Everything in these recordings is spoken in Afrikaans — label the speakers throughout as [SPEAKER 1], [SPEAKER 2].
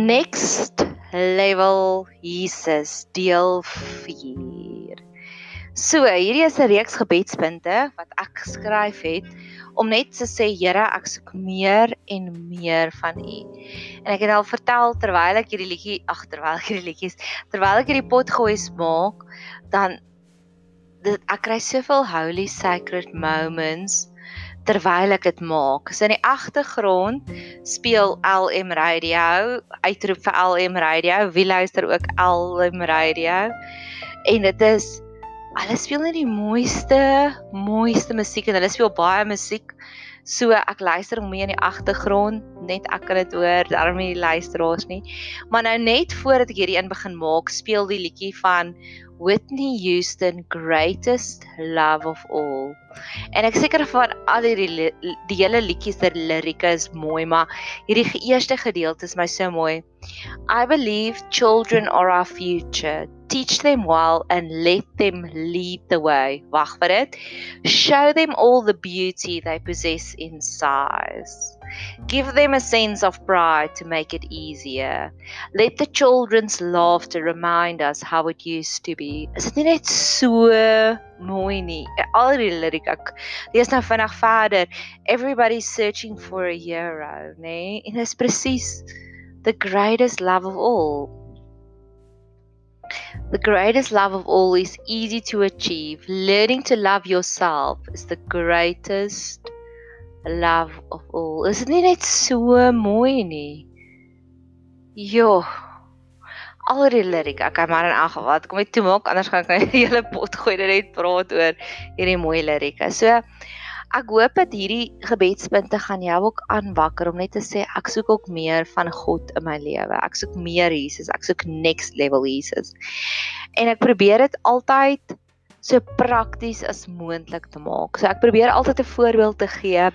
[SPEAKER 1] Next Level Jesus deel 4. So, hierdie is 'n reeks gebedspunte wat ek geskryf het om net te sê Here, ek soek meer en meer van U. En ek het al vertel terwyl ek hierdie liedjie, ag terwyl ek hierdie liedjies, terwyl ek hierdie potgoeie maak, dan dit ek kry soveel holy sacred moments terwyl ek dit maak. So in die agtergrond speel LM Radio, uitroep vir LM Radio, wie luister ook LM Radio. En dit is hulle speel net die mooiste, mooiste musiek en hulle speel baie musiek. So ek luister hom mee in die agtergrond, net ek kan dit hoor, daarom nie die luisteraars nie. Maar nou net voordat ek hierdie een begin maak, speel die liedjie van Whitney Houston Greatest Love of All. En ek seker van al hierdie die hele liedjie se lirieke is mooi, maar hierdie eerste gedeelte is my so mooi. I believe children are our future. Teach them well and let them lead the way. Wag vir dit. Show them all the beauty they possess inside. Give them a sense of pride to make it easier. Let the children's laughter remind us how it used to be. Is dit nie net so mooi nie? Al die liriek ek lees nou vinnig verder. Everybody's searching for a hero, nê? Nee? En dit is presies the greatest love of all. The greatest love of all is easy to achieve. Learning to love yourself is the greatest love of all. Is dit nie net so mooi nie? Jo. Al die liriek, ek kan maar in elk geval, kom ek toe maak anders gaan ek die hele pot gooi net praat oor hierdie mooi lirieke. So ek hoop dat hierdie gebedspunte gaan jou ook aanwakker om net te sê ek soek ook meer van God in my lewe. Ek soek meer Jesus, ek soek next level Jesus. En ek probeer dit altyd so prakties as moontlik te maak. So ek probeer altyd 'n voorbeeld te gee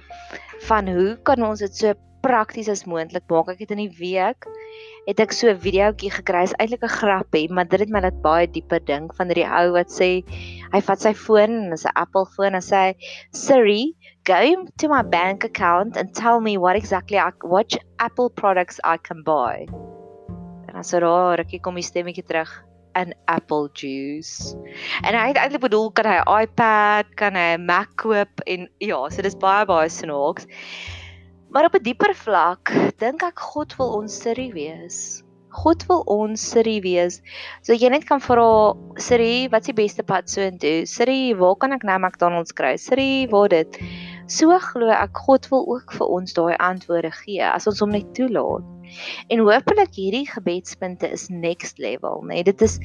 [SPEAKER 1] van hoe kan ons dit so prakties as moontlik maak. Ek het in die week het ek so 'n videoetjie gekry. Is eintlik 'n grappie, maar dit het my laat baie dieper dink van hierdie ou wat sê hy vat sy foon en dis 'n Apple foon en sê Siri, go to my bank account and tell me what exactly I what Apple products I can buy. En dan sê daar, ek kom die stemmetjie terug an apple juice. En hy het eintlik bedoel kan hy iPad, kan hy 'n Mac koop en ja, so dis baie baie snaaks. Maar op 'n dieper vlak dink ek God wil ons Siri wees. God wil ons Siri wees. So jy net kan vra Siri, wat's die beste pad so intoe? Siri, waar kan ek nou McDonald's kry? Siri, waar dit? So glo ek God wil ook vir ons daai antwoorde gee as ons hom net toelaat. En hopelik hierdie gebedspunte is next level, nê. Nee, dit is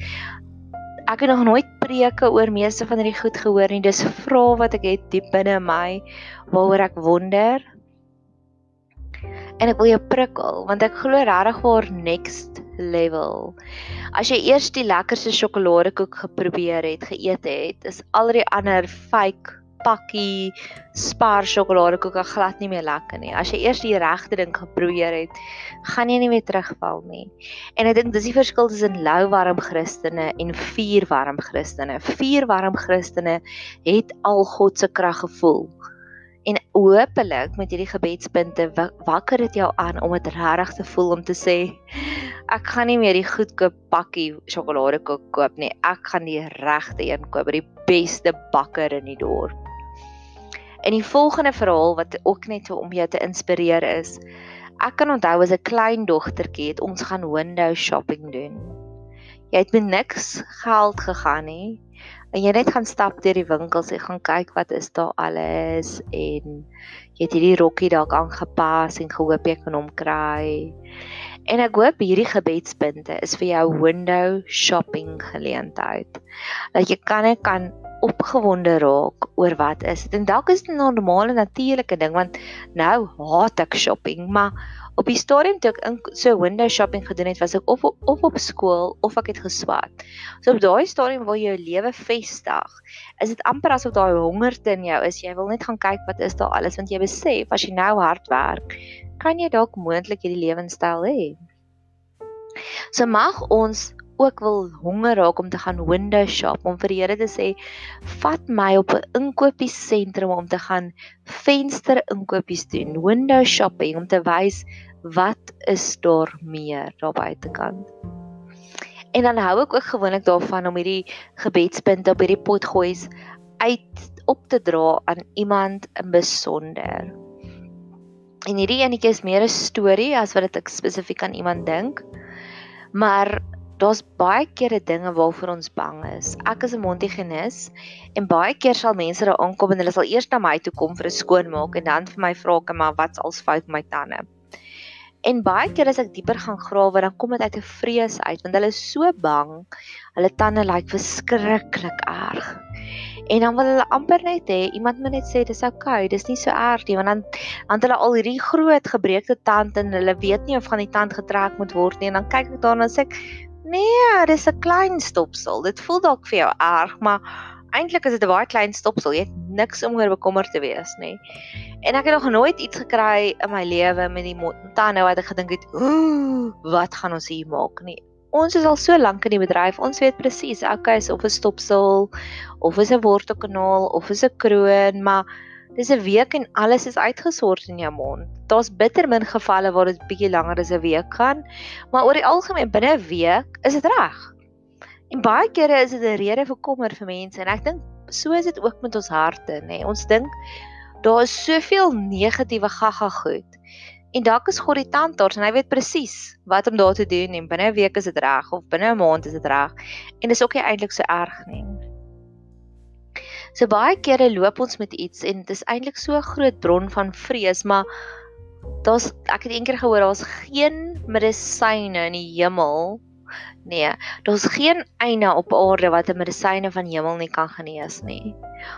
[SPEAKER 1] ek het nog nooit preke oor meeste van hierdie goed gehoor nie. Dis vrae wat ek het diep binne my waaroor ek wonder. En ek wil jou prikkel want ek glo regtig waar next level. As jy eers die lekkerste sjokoladekoek geprobeer het, geëet het, is al die ander fake pakkie spar sjokoladekoek glad nie meer lekker nie. As jy eers die regte ding geprobeer het, gaan jy nie weer terugval nie. En ek dink dis die verskil tussen lou warm Christene en vuur warm Christene. Vuur warm Christene het al God se krag gevoel. En hopelik met hierdie gebedspunte wakker dit jou aan om dit regtig te voel om te sê ek gaan nie meer die goedkoop pakkie sjokoladekoek koop nie. Ek gaan die regte een koop by die beste bakker in die dorp. En die volgende verhaal wat ook net om jou te inspireer is. Ek kan onthou as 'n klein dogtertjie het ons gaan window shopping doen. Jy het met niks geld gegaan nie. En jy net gaan stap deur die winkels en gaan kyk wat is daar alles en jy het hierdie rokkie dalk aangepas en gehoop jy kan hom kry. En ek hoop hierdie gebedspunte is vir jou window shopping geleentheid. Dat jy kan ek kan opgewonde raak oor wat is. En dalk is dit 'n normale natuurlike ding want nou haat ek shopping, maar op die stadium toe ek so window shopping gedoen het, was ek of of op skool of ek het geswat. So op daai stadium waar jy jou lewe vestig, is dit amper asof daai hongerte in jou is. Jy wil net gaan kyk wat is daar alles want jy besef as jy nou hard werk, kan jy dalk moontlik hierdie lewenstyl hê. So mag ons ook wil honger raak om te gaan window shop om vir die Here te sê vat my op 'n inkopiesentrum om te gaan venster inkopies doen window shopping om te wys wat is daar meer daar buitekant? En dan hou ek ook gewoonlik daarvan om hierdie gebedspunte op hierdie potgoeis uit op te dra aan iemand in besonder. En hierdie enetjie is meer 'n storie as wat dit spesifiek aan iemand dink. Maar daar's baie kere dinge waarvoor ons bang is. Ek is 'n mondhygiënis en baie keer sal mense daar aankom en hulle sal eers na my toe kom vir 'n skoonmaak en dan vir my vra, "Maar wat's als fout met my tande?" En baie keer as ek dieper gaan grawe, dan kom dit uit 'n vrees uit want hulle is so bang. Hulle tande lyk verskriklik erg. En dan wil hulle amper net hê iemand moet net sê dis oukei, okay, dis nie so erg nie want dan dan hulle al hierdie groot gebreekte tand en hulle weet nie of gaan die tand getrek moet word nie en dan kyk ek daarna en sê ek nee, dis 'n klein stopsel. Dit voel dalk vir jou erg, maar eintlik is dit 'n baie klein stopsel. Jy het niks om oor bekommer te wees nie. En ek het nog nooit iets gekry in my lewe met die tande wat ek gedink het, "Ooh, wat gaan ons hier maak nie." Ons is al so lank in die bedryf. Ons weet presies, okay, is of 'n stopsel of is 'n wortelkanaal of is 'n kroon, maar dis 'n week en alles is uitgesort in jou mond. Daar's bitter min gevalle waar dit bietjie langer as 'n week gaan, maar oor die algemeen binne 'n week is dit reg. En baie kere is dit 'n rede vir kommer vir mense en ek dink so is dit ook met ons harte, nê. Nee. Ons dink daar is soveel negatiewe gaga goed. En dalk is God die tandarts en hy weet presies wat om daar te doen en binne 'n week is dit reg of binne 'n maand is dit reg. En dis ook nie eintlik so erg nie. So baie kere loop ons met iets en dit is eintlik so 'n groot bron van vrees, maar daar's ek het eendag gehoor daar's geen medisyne in die hemel Nee, daar's geen eina op aarde wat 'n medisyne van hemel nie kan genees nie.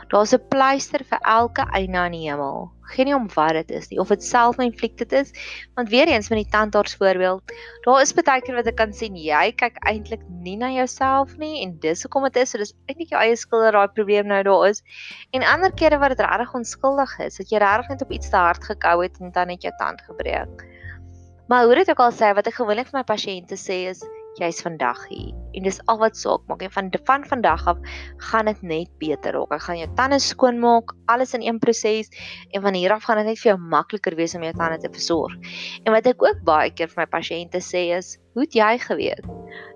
[SPEAKER 1] Daar's 'n pleister vir elke eina in die hemel. Geen nie om wat dit is nie, of dit self-inflicted is, want weer eens met die tandarts voorbeeld, daar is baie keer wat ek kan sien jy kyk eintlik nie na jouself nie en dis hoekom dit is, so dis eintlik jou eie skuld dat daai probleem nou daar is. En ander kere wat dit regtig onskuldig is, dat jy regtig net op iets te hard gekou het en dan het jou tand gebreek. Maar hoe dit ook al sê, wat ek gewoonlik vir my pasiënte sê is jy's vandag hier en dis al wat saak maak en van van vandag af gaan dit net beter raak. Ek gaan jou tande skoon maak, alles in een proses en van hier af gaan dit net vir jou makliker wees om jou tande te versorg. En wat ek ook baie keer vir my pasiënte sê is, hoe het jy geweet?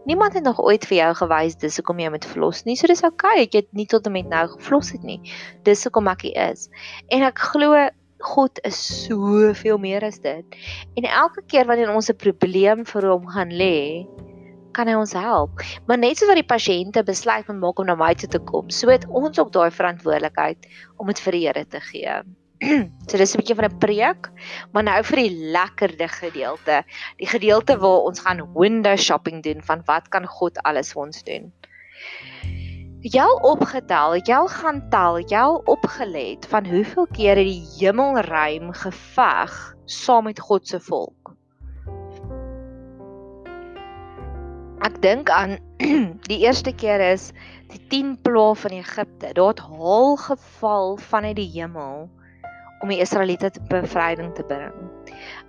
[SPEAKER 1] Niemand het nog ooit vir jou gewys dis hoekom jy moet verlos nie. So dis oukei, okay, ek het nie tot en met nou geflos het nie. Dis hoekom ek hier is. En ek glo God is soveel meer as dit. En elke keer wanneer ons 'n probleem vir hom gaan lê, kan hy ons help. Maar net soos wat die pasiënte besluit om maak om na my toe te kom, so het ons ook daai verantwoordelikheid om dit vir die Here te gee. so dis 'n bietjie van 'n preek, maar nou vir die lekkerde gedeelte, die gedeelte waar ons gaan window shopping doen van wat kan God alles vir ons doen. Jou opgetel, jou gaan tel, jou opgelet van hoeveel kere die hemelruim geveg saam met God se volk. Dink aan die eerste keer is die 10 plaae van Egipte. Daar het haal geval vanuit die hemel om die Israeliete te bevryding te bring.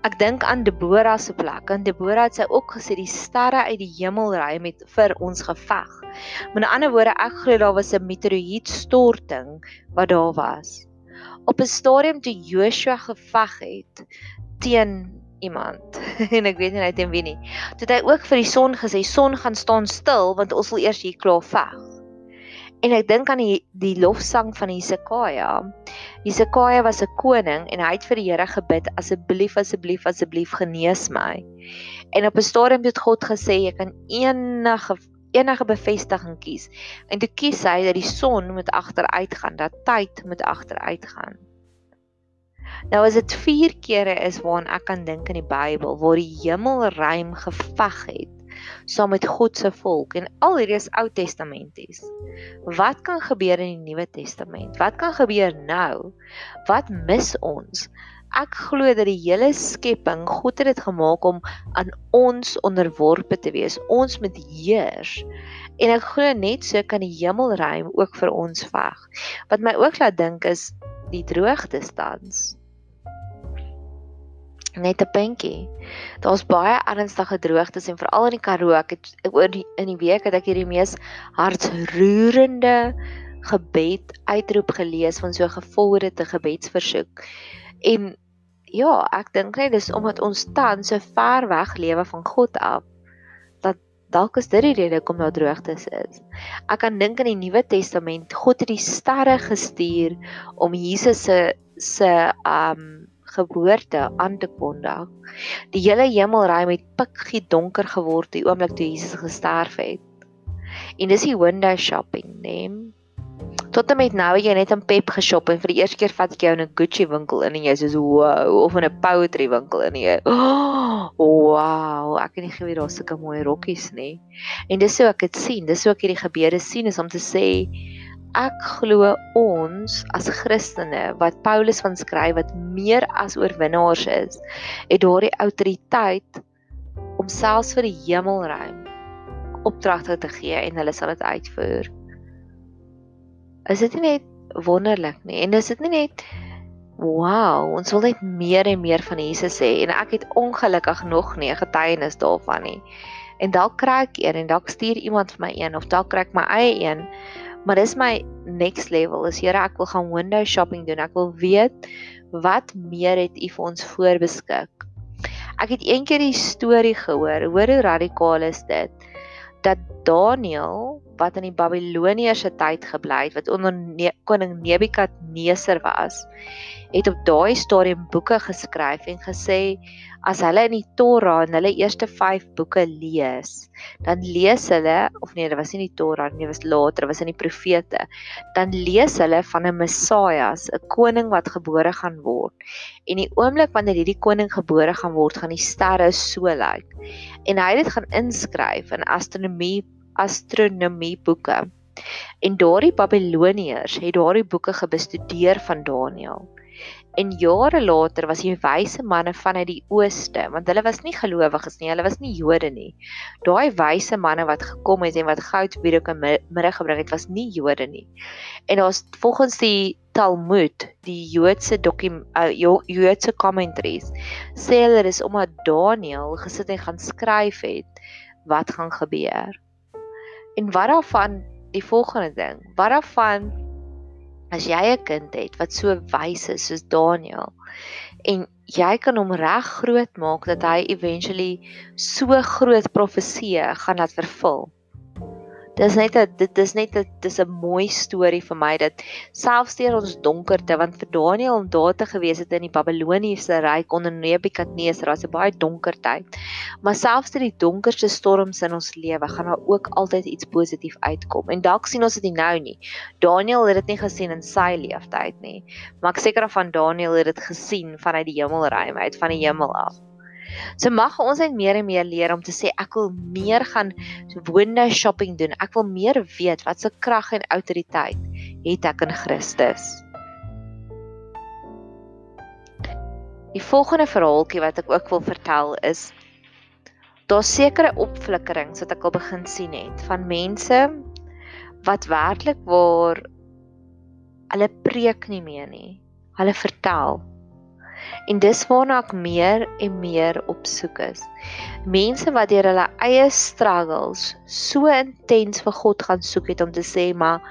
[SPEAKER 1] Ek dink aan Deborah se plek. En Deborah het sy ook gesê die sterre uit die hemel ry met vir ons geveg. Met ander woorde, ek glo daar was 'n meteorietstorting wat daar was. Op 'n stadium toe Joshua geveg het teen iemand en ek weet nie hy teen wie nie. Toe het hy ook vir die son gesê son gaan staan stil want ons wil eers hier klaar veg. En ek dink aan die die lofsang van Hesekaja. Hesekaja was 'n koning en hy het vir die Here gebid asseblief asseblief asseblief genees my. En op 'n stadium het God gesê jy kan enige enige bevestiging kies. En toe kies hy dat die son moet agteruit gaan, dat tyd moet agteruit gaan. Nou as dit 4 kere is waaraan ek kan dink in die Bybel waar die hemelruim geveg het saam met God se volk en al hierdie is Ou Testamenties. Wat kan gebeur in die Nuwe Testament? Wat kan gebeur nou? Wat mis ons? Ek glo dat die hele skepping God het dit gemaak om aan ons onderworpe te wees. Ons moet heers. En ek glo net so kan die hemelruim ook vir ons veg. Wat my ook laat dink is die droogte tans net 'n puntjie. Daar's baie ernstige droogtes en veral in die Karoo. Ek het oor die in die week het ek hierdie mees hartsroerende gebed uitroep gelees van so 'n gevolgde gebedsversoek. En ja, ek dink net dis omdat ons tans so ver weg lewe van God af dat dalk is dit die rede hoekom daar droogtes is. Ek kan dink in die Nuwe Testament, God het die sterre gestuur om Jesus se se um geboorte aan te kondig. Die hele hemelruim het pikgie donker geword die oomblik toe Jesus gesterf het. En dis die window shopping, né? Nee? Tot en met nou jy net in Pep geshop en vir die eerste keer vat ek jou in 'n Gucci winkel in en jy sê wow of in 'n poetry winkel in en jy oh, wow ek het nie geweet daar's sulke mooi rokkies nie. En dis so ek dit sien, dis so ek hierdie gebeure sien is om te sê ek glo ons as Christene wat Paulus van skryf wat meer as oorwinnaars is, het daardie autoriteit om selfs vir die hemelruim opdragte te gee en hulle sal dit uitvoer. Is dit nie net wonderlik nie? En is dit nie net wow ons wil net meer en meer van Jesus hê en ek het ongelukkig nog nie 'n getuienis daarvan nie. En dalk kry ek een en dalk stuur iemand vir my een of dalk kry ek my eie een maar dis my next level is Here ek wil gaan window shopping doen. Ek wil weet wat meer het u vir ons voorbeskik. Ek het eendag die storie gehoor. Hoor hoe radikaal is dit? Dat Daniel wat in die Babiloniese tyd gebly het wat onder ne koning Nebukadneser was het op daai stadium boeke geskryf en gesê as hulle in die Torah en hulle eerste 5 boeke lees dan lees hulle of nee dit was nie die Torah nie dit was later was in die profete dan lees hulle van 'n Messias 'n koning wat gebore gaan word. En die oomblik wanneer hierdie koning gebore gaan word gaan die sterre so lyk. En hy het dit gaan inskryf in astronomie astronomie boeke. En daardie Babiloniërs het daardie boeke gebestudeer van Daniël. En jare later was die wyse manne vanuit die ooste, want hulle was nie gelowiges nie, hulle was nie Jode nie. Daai wyse manne wat gekom het en wat goud wierook en middag gebring het, was nie Jode nie. En daar's volgens die Talmud, die Joodse uh, Joodse commentaries, sê hulle dis omdat Daniël gesit en gaan skryf het wat gaan gebeur. En wat daarvan die volgende ding? Wat daarvan as jy 'n kind het wat so wys is soos Daniel en jy kan hom reg groot maak dat hy eventually so groot profeseë gaan laat vervul? Dis net 'n dit is net 'n dis 'n mooi storie vir my dat selfs deur ons donkerte want vir Daniël om daar te gewees het in die Babiloniese ryk onder Nebukadneser was 'n baie donker tyd. Maar selfs deur die donkerste storms in ons lewe gaan daar ook altyd iets positief uitkom. En dalk sien ons dit nie nou nie. Daniël het dit nie gesien in sy lewenstyd nie. Maar ek seker van Daniël het dit gesien vanuit die hemelruim uit van die hemel af. So mag ons net meer en meer leer om te sê ek wil meer gaan window shopping doen. Ek wil meer weet wat se krag en autoriteit het ek in Christus. Die volgende verhaaltjie wat ek ook wil vertel is daar sekere opflikkerings wat ek al begin sien het van mense wat werklik waar hulle preek nie meer nie. Hulle vertel En dis waarna ek meer en meer op soek is. Mense wat deur hulle eie struggles so intens vir God gaan soek het om te sê maar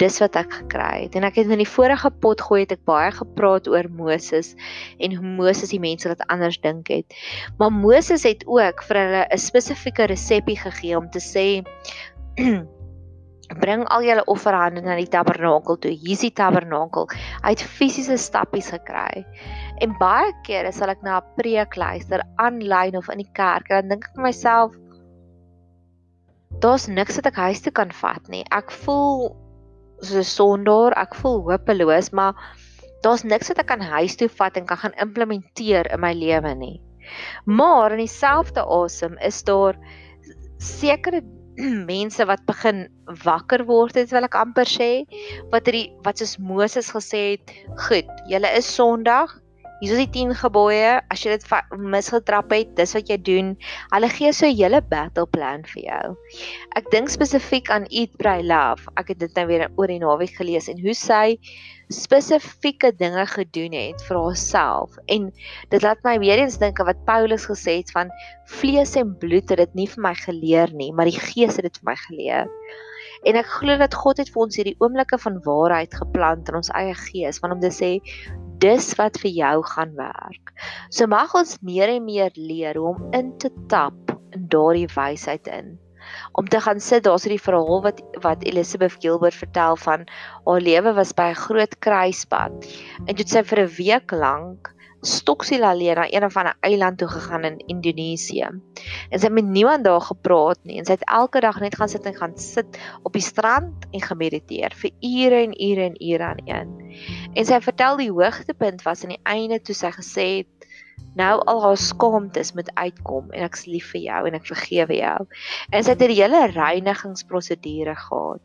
[SPEAKER 1] dis wat ek gekry het. En ek het in die vorige pot gooi het ek baie gepraat oor Moses en hoe Moses die mense wat anders dink het. Maar Moses het ook vir hulle 'n spesifieke resepie gegee om te sê bring al julle offerhande na die tabernakel toe. Hier is die tabernakel. Hy het fisiese stappies gekry. En baie kere sal ek na 'n preek luister aanlyn of in die kerk en dan dink ek vir myself daar's niks wat ek huis toe kan vat nie. Ek voel so 'n sondaar, ek voel hopeloos, maar daar's niks wat ek kan huis toe vat en kan gaan implementeer in my lewe nie. Maar in dieselfde asem is daar sekere mense wat begin wakker word het wil ek amper sê wat hierdie wat soos Moses gesê het goed julle is sondag hier is die 10 gebooie as jy dit misgetrap het dis wat jy doen. Hulle gee so 'n hele battle plan vir jou. Ek dink spesifiek aan eat pray love. Ek het dit nou weer oor die naweek gelees en hoe sy spesifieke dinge gedoen het vir haarself. En dit laat my weer eens dink aan wat Paulus gesê het van vlees en bloed het dit nie vir my geleer nie maar die gees het dit vir my geleer. En ek glo dat God het vir ons hierdie oomblikke van waarheid geplant in ons eie gees want om te sê dis wat vir jou gaan werk. So mag ons meer en meer leer hoe om in te tap in daardie wysheid in. Om te gaan sit, daar's hierdie verhaal wat wat Elizabeth Gilbert vertel van haar lewe was by 'n groot kruispunt. En dit sy vir 'n week lank stoksiel alleen na een of ander eiland toe gegaan in Indonesië. En sy het met niemand daar gepraat nie en sy het elke dag net gaan sit en gaan sit op die strand en gemediteer vir ure en ure en ure aan een. En sy vertel die hoogtepunt was aan die einde toe sy gesê het nou al haar skaamtes moet uitkom en ek's lief vir jou en ek vergewe jou. En sy het 'n hele reinigingsprosedure gehad.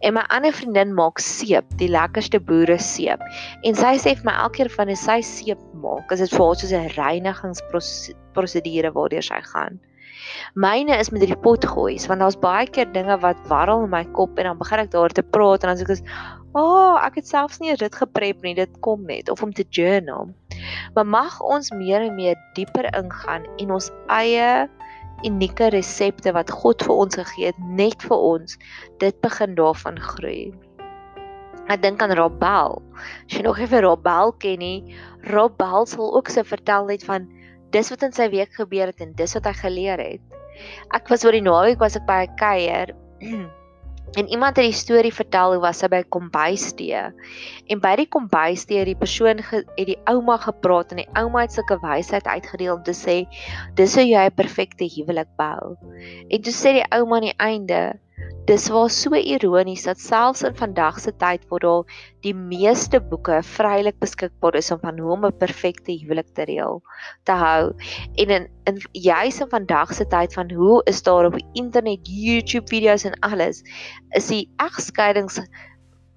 [SPEAKER 1] En my ander vriendin maak seep, die lekkerste boere seep. En sy sê vir my elke keer van as sy seep maak, is dit vir haar soos 'n reinigingsprosedure waardeur sy gaan. Myne is met hierdie pot gooi, want daar's baie keer dinge wat warrel in my kop en dan begin ek daar te praat en dan sê ek, "Ag, oh, ek het selfs nie dit geprep nie, dit kom net." Of om te journal. Maar mag ons meer en meer dieper ingaan en ons eie unieke resepte wat God vir ons gegee het net vir ons dit begin daarvan groei. Ek dink aan Robel. As jy nog effe Robel ken nie, Robel sal ook se vertel net van dis wat in sy week gebeur het en dis wat hy geleer het. Ek was oor die naweek was ek by 'n kuier En iemand het die storie vertel hoe was sy by kombuistee. En by die kombuistee het die persoon ge, het die ouma gepraat en die ouma het sulke wysheid uitgedeel om te sê dis hoe jy 'n perfekte huwelik bou. En toe sê die ouma aan die einde Dis was so ironies dat selfs in vandag se tyd waar daar die meeste boeke vrylik beskikbaar is om van hoe om 'n perfekte huwelik te reël te hou. En in, in juis in vandag se tyd van hoe is daar op internet YouTube video's en alles is die egskeidings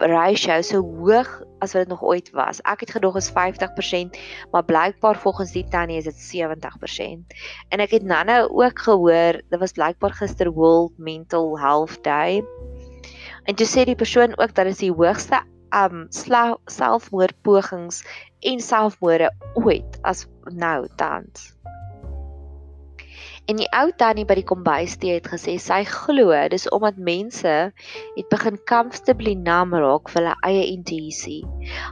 [SPEAKER 1] ratio so hoog as wat dit nog ooit was. Ek het gedog is 50%, maar blykbaar volgens die tannie is dit 70%. En ek het nou-nou ook gehoor, dit was blykbaar gister World Mental Health Day. En jy sê die persoon ook dat dit die hoogste um selfmoordpogings en selfmoorde ooit as nou tans. En die ou tannie by die kombuistee het gesê sy glo dis omdat mense het begin comfortably numb raak vir hulle eie intuïsie.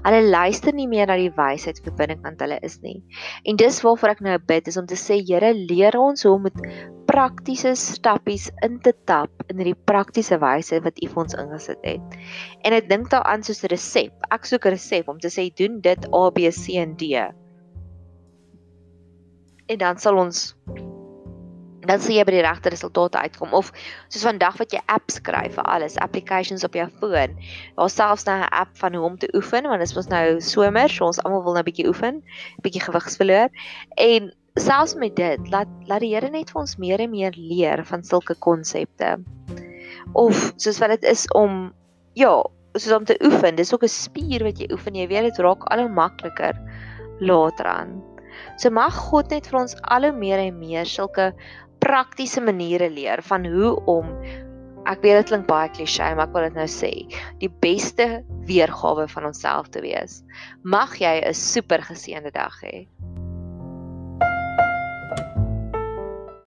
[SPEAKER 1] Hulle luister nie meer na die wysheid wat binnekant hulle is nie. En dis waarvoor ek nou bid is om te sê Here leer ons hoe om met praktiese stappies in te tap in hierdie praktiese wysheid wat U vir ons ingesit het. En ek dink daaraan soos 'n resep. Ek soek 'n resep om te sê doen dit A B C en D. En dan sal ons dan sien jy by die regte resultate uitkom of soos vandag wat jy apps skryf vir alles, applications op jou foon. Daar's selfs nou 'n app van hoe om te oefen want dit is mos nou somer, so ons almal wil nou 'n bietjie oefen, 'n bietjie gewig verloor. En selfs met dit, laat laat die Here net vir ons meer en meer leer van sulke konsepte. Of soos wat dit is om ja, soos om te oefen, dis ook 'n spier wat jy oefen, jy weet dit raak al hoe makliker later aan. So mag God net vir ons al hoe meer en meer sulke praktiese maniere leer van hoe om ek weet dit klink baie klisjé, maar ek wil dit nou sê, die beste weergawe van onsself te wees. Mag jy 'n super geseënde dag hê.